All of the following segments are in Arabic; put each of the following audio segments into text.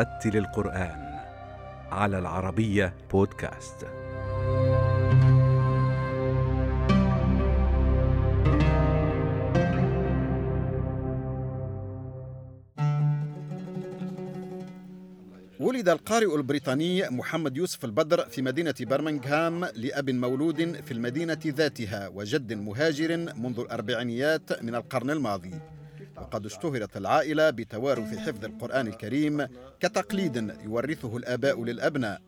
رتل القرآن على العربية بودكاست. ولد القارئ البريطاني محمد يوسف البدر في مدينة برمنغهام لأب مولود في المدينة ذاتها وجد مهاجر منذ الأربعينيات من القرن الماضي وقد اشتهرت العائلة بتوارث حفظ القرآن الكريم كتقليد يورثه الآباء للأبناء.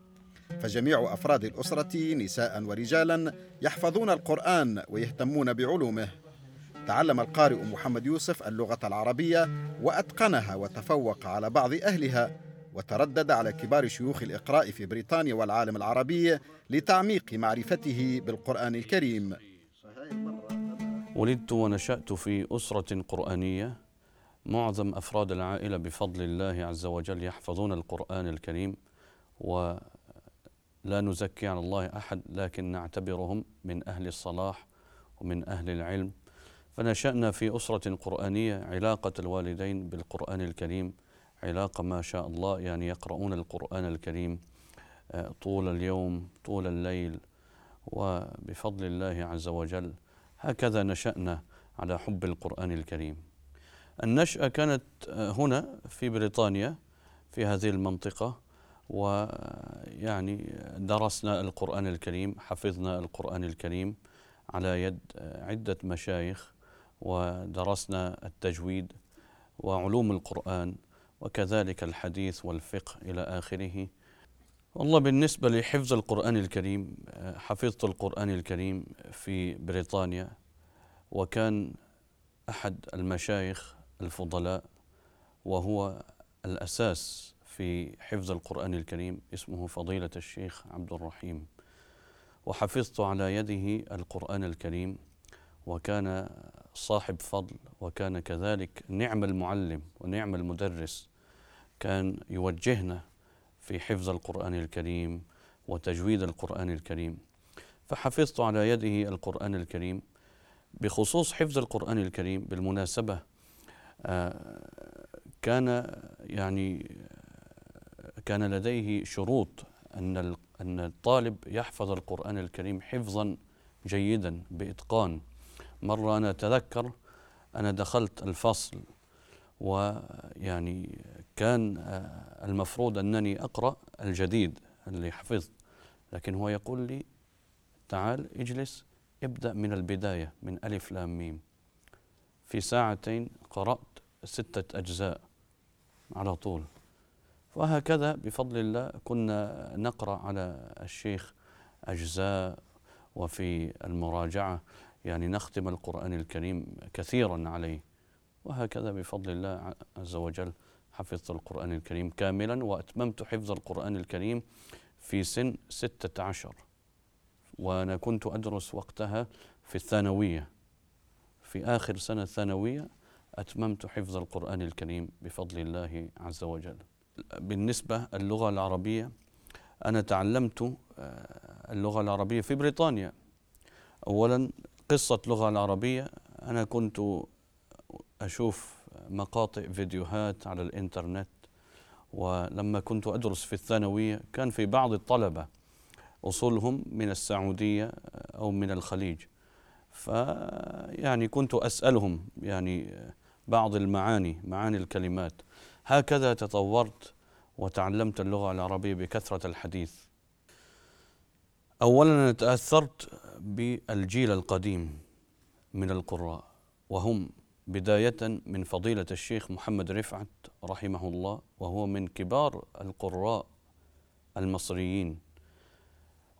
فجميع أفراد الأسرة نساء ورجالا يحفظون القرآن ويهتمون بعلومه. تعلم القارئ محمد يوسف اللغة العربية وأتقنها وتفوق على بعض أهلها وتردد على كبار شيوخ الإقراء في بريطانيا والعالم العربي لتعميق معرفته بالقرآن الكريم. ولدت ونشأت في أسرة قرآنية معظم أفراد العائلة بفضل الله عز وجل يحفظون القرآن الكريم ولا نزكي على الله أحد لكن نعتبرهم من أهل الصلاح ومن أهل العلم. فنشأنا في أسرة قرآنية علاقة الوالدين بالقرآن الكريم علاقة ما شاء الله يعني يقرؤون القرآن الكريم آه، طول اليوم طول الليل وبفضل الله عز وجل هكذا نشأنا على حب القرآن الكريم. النشأة كانت آه، هنا في بريطانيا في هذه المنطقة ويعني درسنا القرآن الكريم حفظنا القرآن الكريم على يد آه، عدة مشايخ ودرسنا التجويد وعلوم القرآن وكذلك الحديث والفقه إلى آخره. والله بالنسبة لحفظ القرآن الكريم آه، حفظت القرآن الكريم في بريطانيا وكان أحد المشايخ الفضلاء وهو الأساس في حفظ القرآن الكريم اسمه فضيلة الشيخ عبد الرحيم. وحفظت على يده القرآن الكريم وكان صاحب فضل وكان كذلك نعم المعلم ونعم المدرس كان يوجهنا في حفظ القرآن الكريم وتجويد القرآن الكريم. فحفظت على يده القرآن الكريم بخصوص حفظ القرآن الكريم بالمناسبة كان يعني كان لديه شروط أن أن الطالب يحفظ القرآن الكريم حفظا جيدا بإتقان. مرة أنا أتذكر أنا دخلت الفصل ويعني كان آه، المفروض أنني أقرأ الجديد اللي حفظت لكن هو يقول لي تعال اجلس ابدأ من البداية من ألف لام ميم. في ساعتين قرأت ستة أجزاء على طول. وهكذا بفضل الله كنا نقرأ على الشيخ أجزاء وفي المراجعة يعني نختم القرآن الكريم كثيرا عليه. وهكذا بفضل الله عز وجل حفظت القرآن الكريم كاملا وأتممت حفظ القرآن الكريم في سن ستة عشر. وأنا كنت أدرس وقتها في الثانوية في آخر سنة ثانوية أتممت حفظ القرآن الكريم بفضل الله عز وجل. بالنسبة اللغة العربية أنا تعلمت آه، اللغة العربية في بريطانيا. أولا قصة اللغة العربية أنا كنت أشوف مقاطع فيديوهات على الإنترنت ولما كنت أدرس في الثانوية كان في بعض الطلبة أصولهم من السعودية أو من الخليج. فيعني كنت أسألهم يعني بعض المعاني معاني الكلمات. هكذا تطورت وتعلمت اللغة العربية بكثرة الحديث. أولا تأثرت بالجيل القديم من القراء وهم بداية من فضيلة الشيخ محمد رفعت رحمه الله وهو من كبار القراء المصريين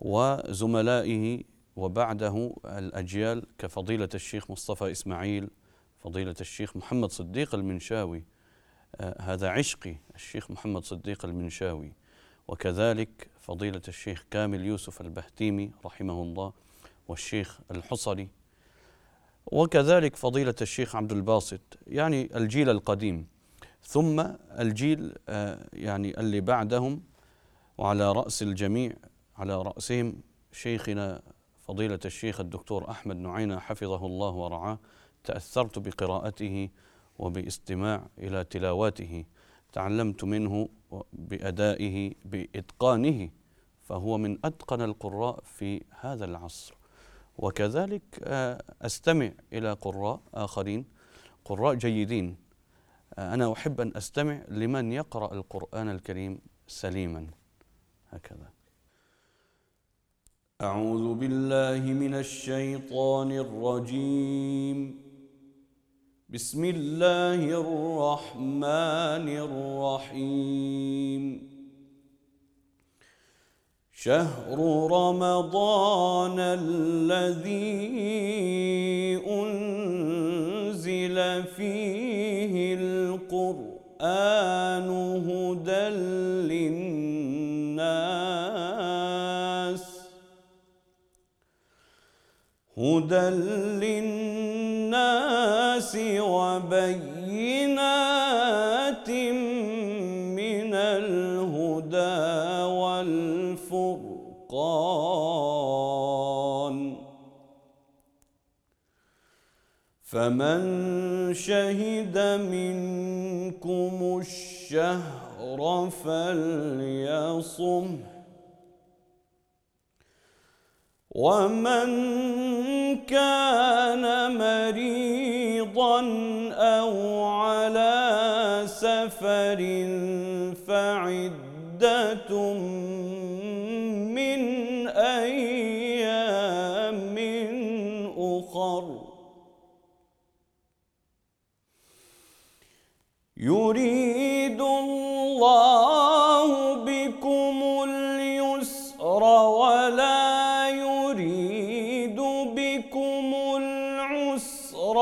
وزملائه وبعده الأجيال كفضيلة الشيخ مصطفى إسماعيل فضيلة الشيخ محمد صديق المنشاوي. آه هذا عشقي الشيخ محمد صديق المنشاوي. وكذلك فضيلة الشيخ كامل يوسف البهتيمي رحمه الله والشيخ الحصري. وكذلك فضيلة الشيخ عبد الباسط يعني الجيل القديم. ثم الجيل آه، يعني اللي بعدهم وعلى رأس الجميع على رأسهم شيخنا فضيلة الشيخ الدكتور أحمد نعينة حفظه الله ورعاه. تأثرت بقراءته وباستماع إلى تلاواته تعلمت منه بأدائه بإتقانه فهو من أتقن القراء في هذا العصر. وكذلك آه، أستمع إلى قراء آخرين قراء جيدين. آه، أنا أحب أن أستمع لمن يقرأ القرآن الكريم سليما. هكذا. أعوذ بالله من الشيطان الرجيم. بسم الله الرحمن الرحيم. شهر رمضان الذي أنزل فيه القرآن هدى للناس. هدى للناس. وبينات من الهدى والفرقان. فمن شهد منكم الشهر فليصم ومن كان مريضا أو على سفر فعدة من أيام أخر. يريد الله العسر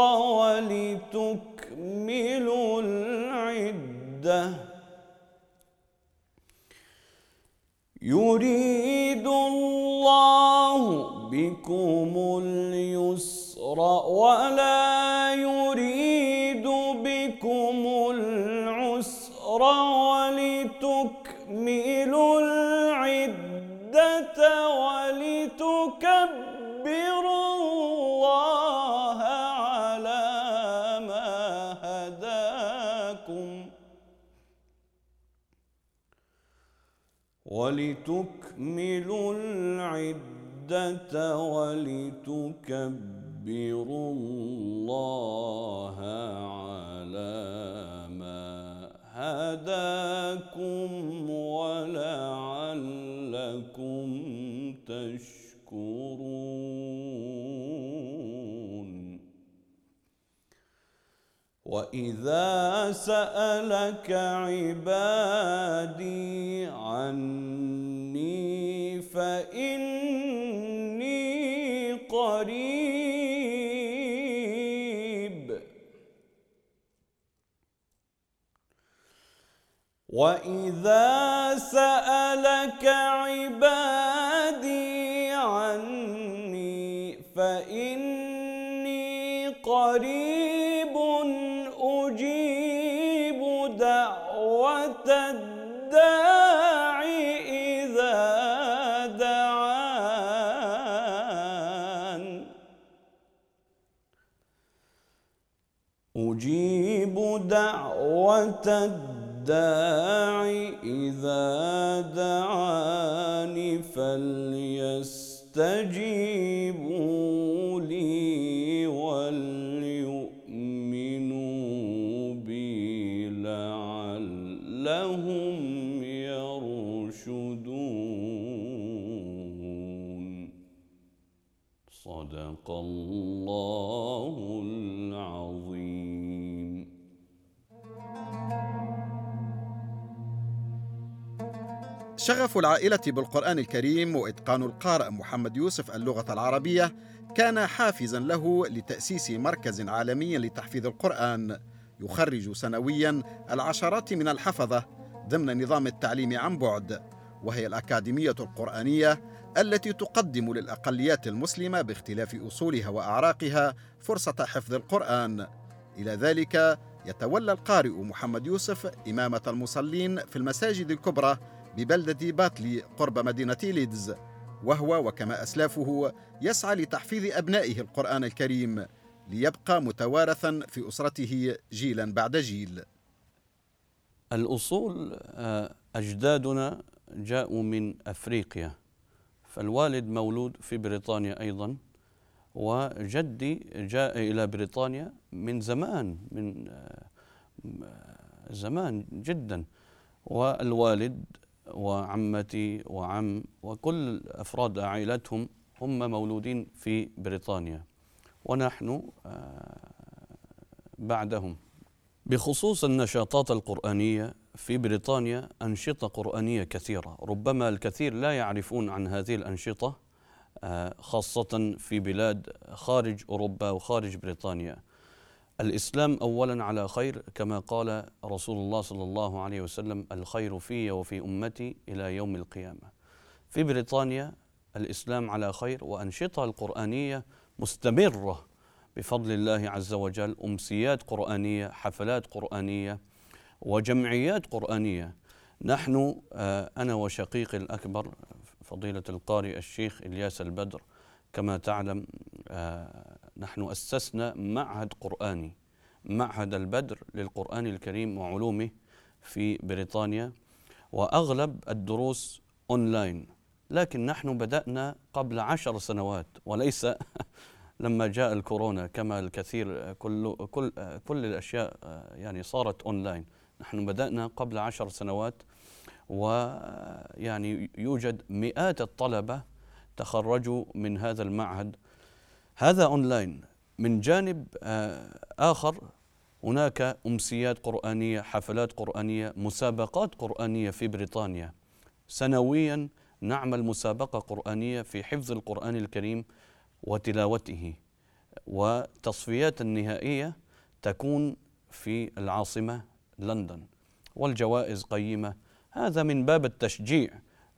ولتكملوا العدة. يريد الله بكم اليسر ولا يريد بكم العسر ولتكملوا العدة ولتكملوا العدة ولتكبروا الله على ما هداكم ولعلكم تشكرون. وإذا سألك عبادي عني فإني قريب وإذا سألك عبادي دعوة الداع إذا دعاني فليستجيبوا. شغف العائلة بالقرآن الكريم وإتقان القارئ محمد يوسف اللغة العربية كان حافزا له لتأسيس مركز عالمي لتحفيظ القرآن يخرج سنويا العشرات من الحفظة ضمن نظام التعليم عن بعد وهي الأكاديمية القرآنية التي تقدم للأقليات المسلمة باختلاف أصولها وأعراقها فرصة حفظ القرآن. إلى ذلك يتولى القارئ محمد يوسف إمامة المصلين في المساجد الكبرى ببلدة باتلي قرب مدينة ليدز وهو وكما أسلافه يسعى لتحفيظ أبنائه القرآن الكريم ليبقى متوارثا في أسرته جيلا بعد جيل. الأصول آه، أجدادنا جاءوا من أفريقيا فالوالد مولود في بريطانيا أيضا وجدي جاء إلى بريطانيا من زمان من آه، زمان جدا والوالد وعمتي وعم وكل أفراد عائلتهم هم مولودين في بريطانيا. ونحن آه، بعدهم. بخصوص النشاطات القرآنية في بريطانيا أنشطة قرآنية كثيرة. ربما الكثير لا يعرفون عن هذه الأنشطة آه، خاصة في بلاد خارج أوروبا وخارج بريطانيا. الإسلام أولا على خير كما قال رسول الله صلى الله عليه وسلم الخير في وفي أمتي إلى يوم القيامة. في بريطانيا الإسلام على خير وأنشطة القرآنية مستمرة بفضل الله عز وجل أمسيات قرآنية حفلات قرآنية وجمعيات قرآنية. نحن آه، أنا وشقيقي الأكبر فضيلة القارئ الشيخ إلياس البدر كما تعلم آه، نحن أسسنا معهد قرآني معهد البدر للقرآن الكريم وعلومه في بريطانيا وأغلب الدروس أونلاين. لكن نحن بدأنا قبل عشر سنوات وليس لما جاء الكورونا كما الكثير كل كل كل الأشياء يعني صارت أونلاين. نحن بدأنا قبل عشر سنوات ويعني يوجد مئات الطلبة تخرجوا من هذا المعهد. هذا أونلاين. من جانب آه، آخر هناك أمسيات قرآنية حفلات قرآنية مسابقات قرآنية في بريطانيا. سنويا نعمل مسابقة قرآنية في حفظ القرآن الكريم وتلاوته. والتصفيات النهائية تكون في العاصمة لندن. والجوائز قيمة. هذا من باب التشجيع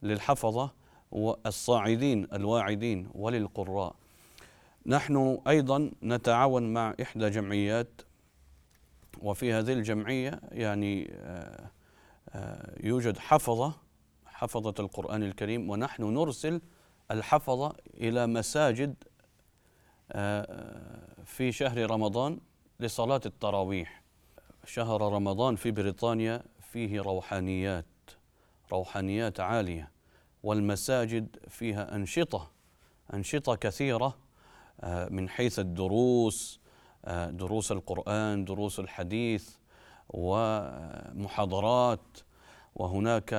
للحفظة والصاعدين الواعدين وللقراء. نحن أيضا نتعاون مع إحدى جمعيات وفي هذه الجمعية يعني آه، آه، يوجد حفظة حفظة القرآن الكريم ونحن نرسل الحفظة إلى مساجد آه، في شهر رمضان لصلاة التراويح. شهر رمضان في بريطانيا فيه روحانيات روحانيات عالية. والمساجد فيها أنشطة أنشطة كثيرة آه، من حيث الدروس آه، دروس القرآن دروس الحديث ومحاضرات وهناك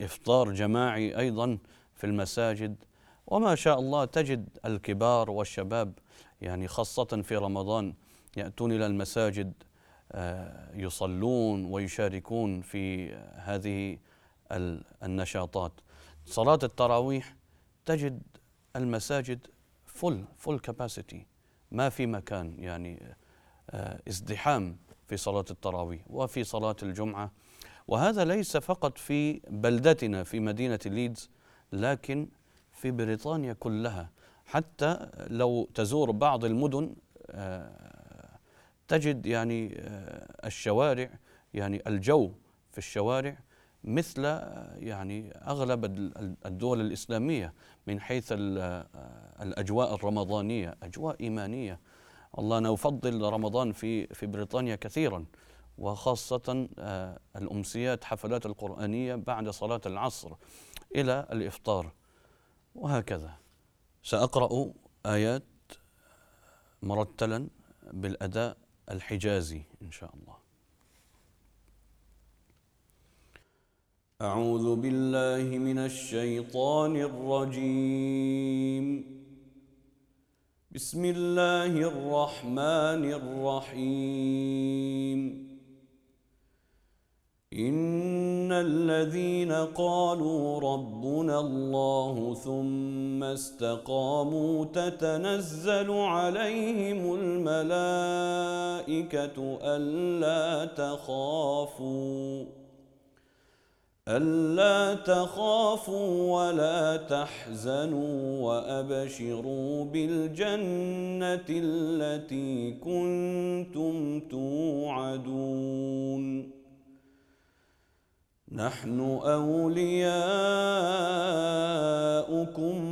إفطار جماعي أيضا في المساجد. وما شاء الله تجد الكبار والشباب يعني خاصة في رمضان يأتون إلى المساجد آه، يصلون ويشاركون في هذه النشاطات. صلاة التراويح تجد المساجد فل فل كاباسيتي ما في مكان يعني آه، ازدحام في صلاة التراويح وفي صلاة الجمعة. وهذا ليس فقط في بلدتنا في مدينة ليدز لكن في بريطانيا كلها. حتى لو تزور بعض المدن آه، تجد يعني آه، الشوارع يعني الجو في الشوارع مثل يعني أغلب الدول الإسلامية من حيث الأجواء الرمضانية أجواء إيمانية. والله أنا أفضل رمضان في في بريطانيا كثيرا وخاصة آه، الأمسيات حفلات القرآنية بعد صلاة العصر إلى الإفطار وهكذا. سأقرأ آيات مرتلا بالأداء الحجازي إن شاء الله. أعوذ بالله من الشيطان الرجيم. بسم الله الرحمن الرحيم. إن الذين قالوا ربنا الله ثم استقاموا تتنزل عليهم الملائكة ألا تخافوا. ألا تخافوا ولا تحزنوا وأبشروا بالجنة التي كنتم توعدون. نحن أولياؤكم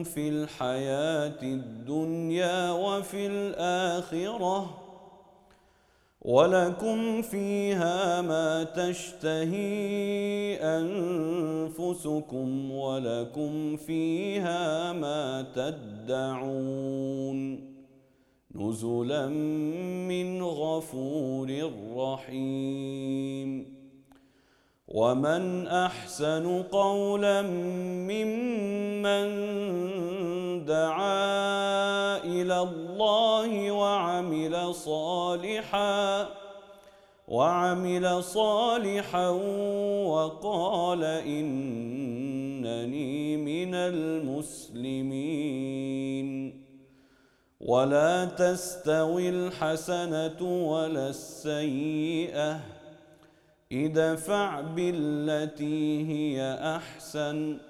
في الحياة الدنيا وفي الآخرة. ولكم فيها ما تشتهي أنفسكم ولكم فيها ما تدعون نزلا من غفور رحيم ومن أحسن قولا ممن دعا إلى الله وعمل صالحا وعمل صالحا وقال إنني من المسلمين. ولا تستوي الحسنة ولا السيئة ادفع بالتي هي أحسن.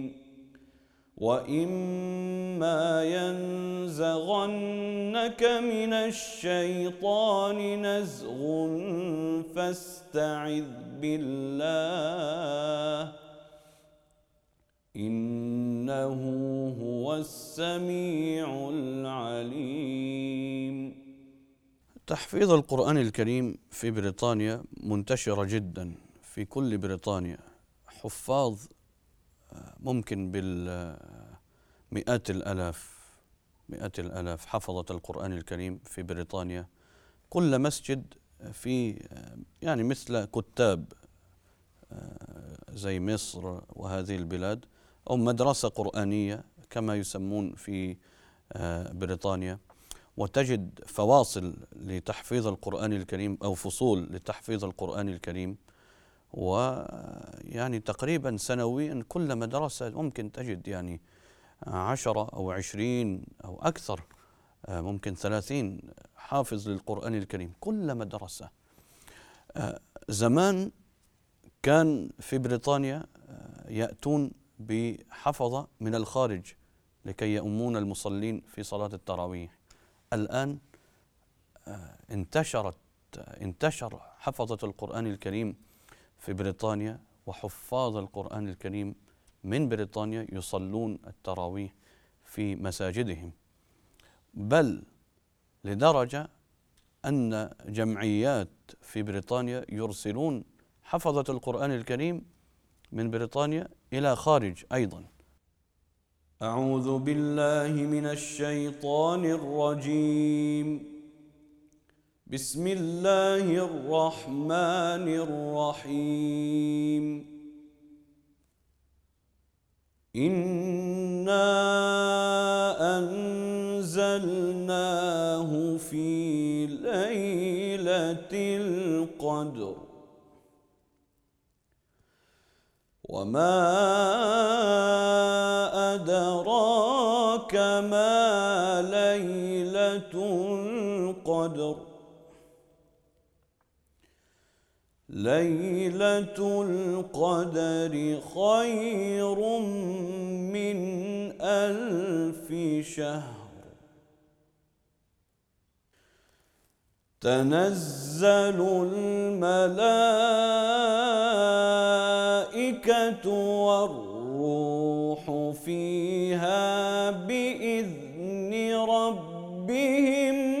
وإما ينزغنك من الشيطان نزغ فاستعذ بالله إنه هو السميع العليم. تحفيظ القرآن الكريم في بريطانيا منتشرة جدا في كل بريطانيا. حفاظ ممكن بالمئات الآلاف مئات الآلاف حفظة القرآن الكريم في بريطانيا. كل مسجد في يعني مثل كتاب زي مصر وهذه البلاد أو مدرسة قرآنية كما يسمون في بريطانيا. وتجد فواصل لتحفيظ القرآن الكريم أو فصول لتحفيظ القرآن الكريم. ويعني تقريبا سنويا كل مدرسة ممكن تجد يعني عشرة أو عشرين أو أكثر ممكن ثلاثين حافظ للقرآن الكريم كل مدرسة. زمان كان في بريطانيا يأتون بحفظة من الخارج لكي يؤمون المصلين في صلاة التراويح. الآن انتشرت انتشر حفظة القرآن الكريم في بريطانيا وحفاظ القرآن الكريم من بريطانيا يصلون التراويح في مساجدهم. بل لدرجة أن جمعيات في بريطانيا يرسلون حفظة القرآن الكريم من بريطانيا إلى خارج أيضا. أعوذ بالله من الشيطان الرجيم. بسم الله الرحمن الرحيم إنا أنزلناه في ليلة القدر وما أدراك ما ليلة القدر ليلة القدر خير من ألف شهر. تنزل الملائكة والروح فيها بإذن ربهم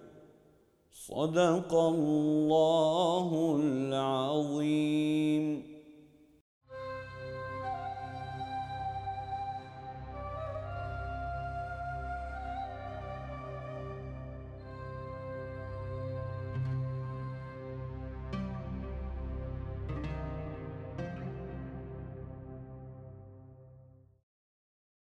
صدق الله العظيم.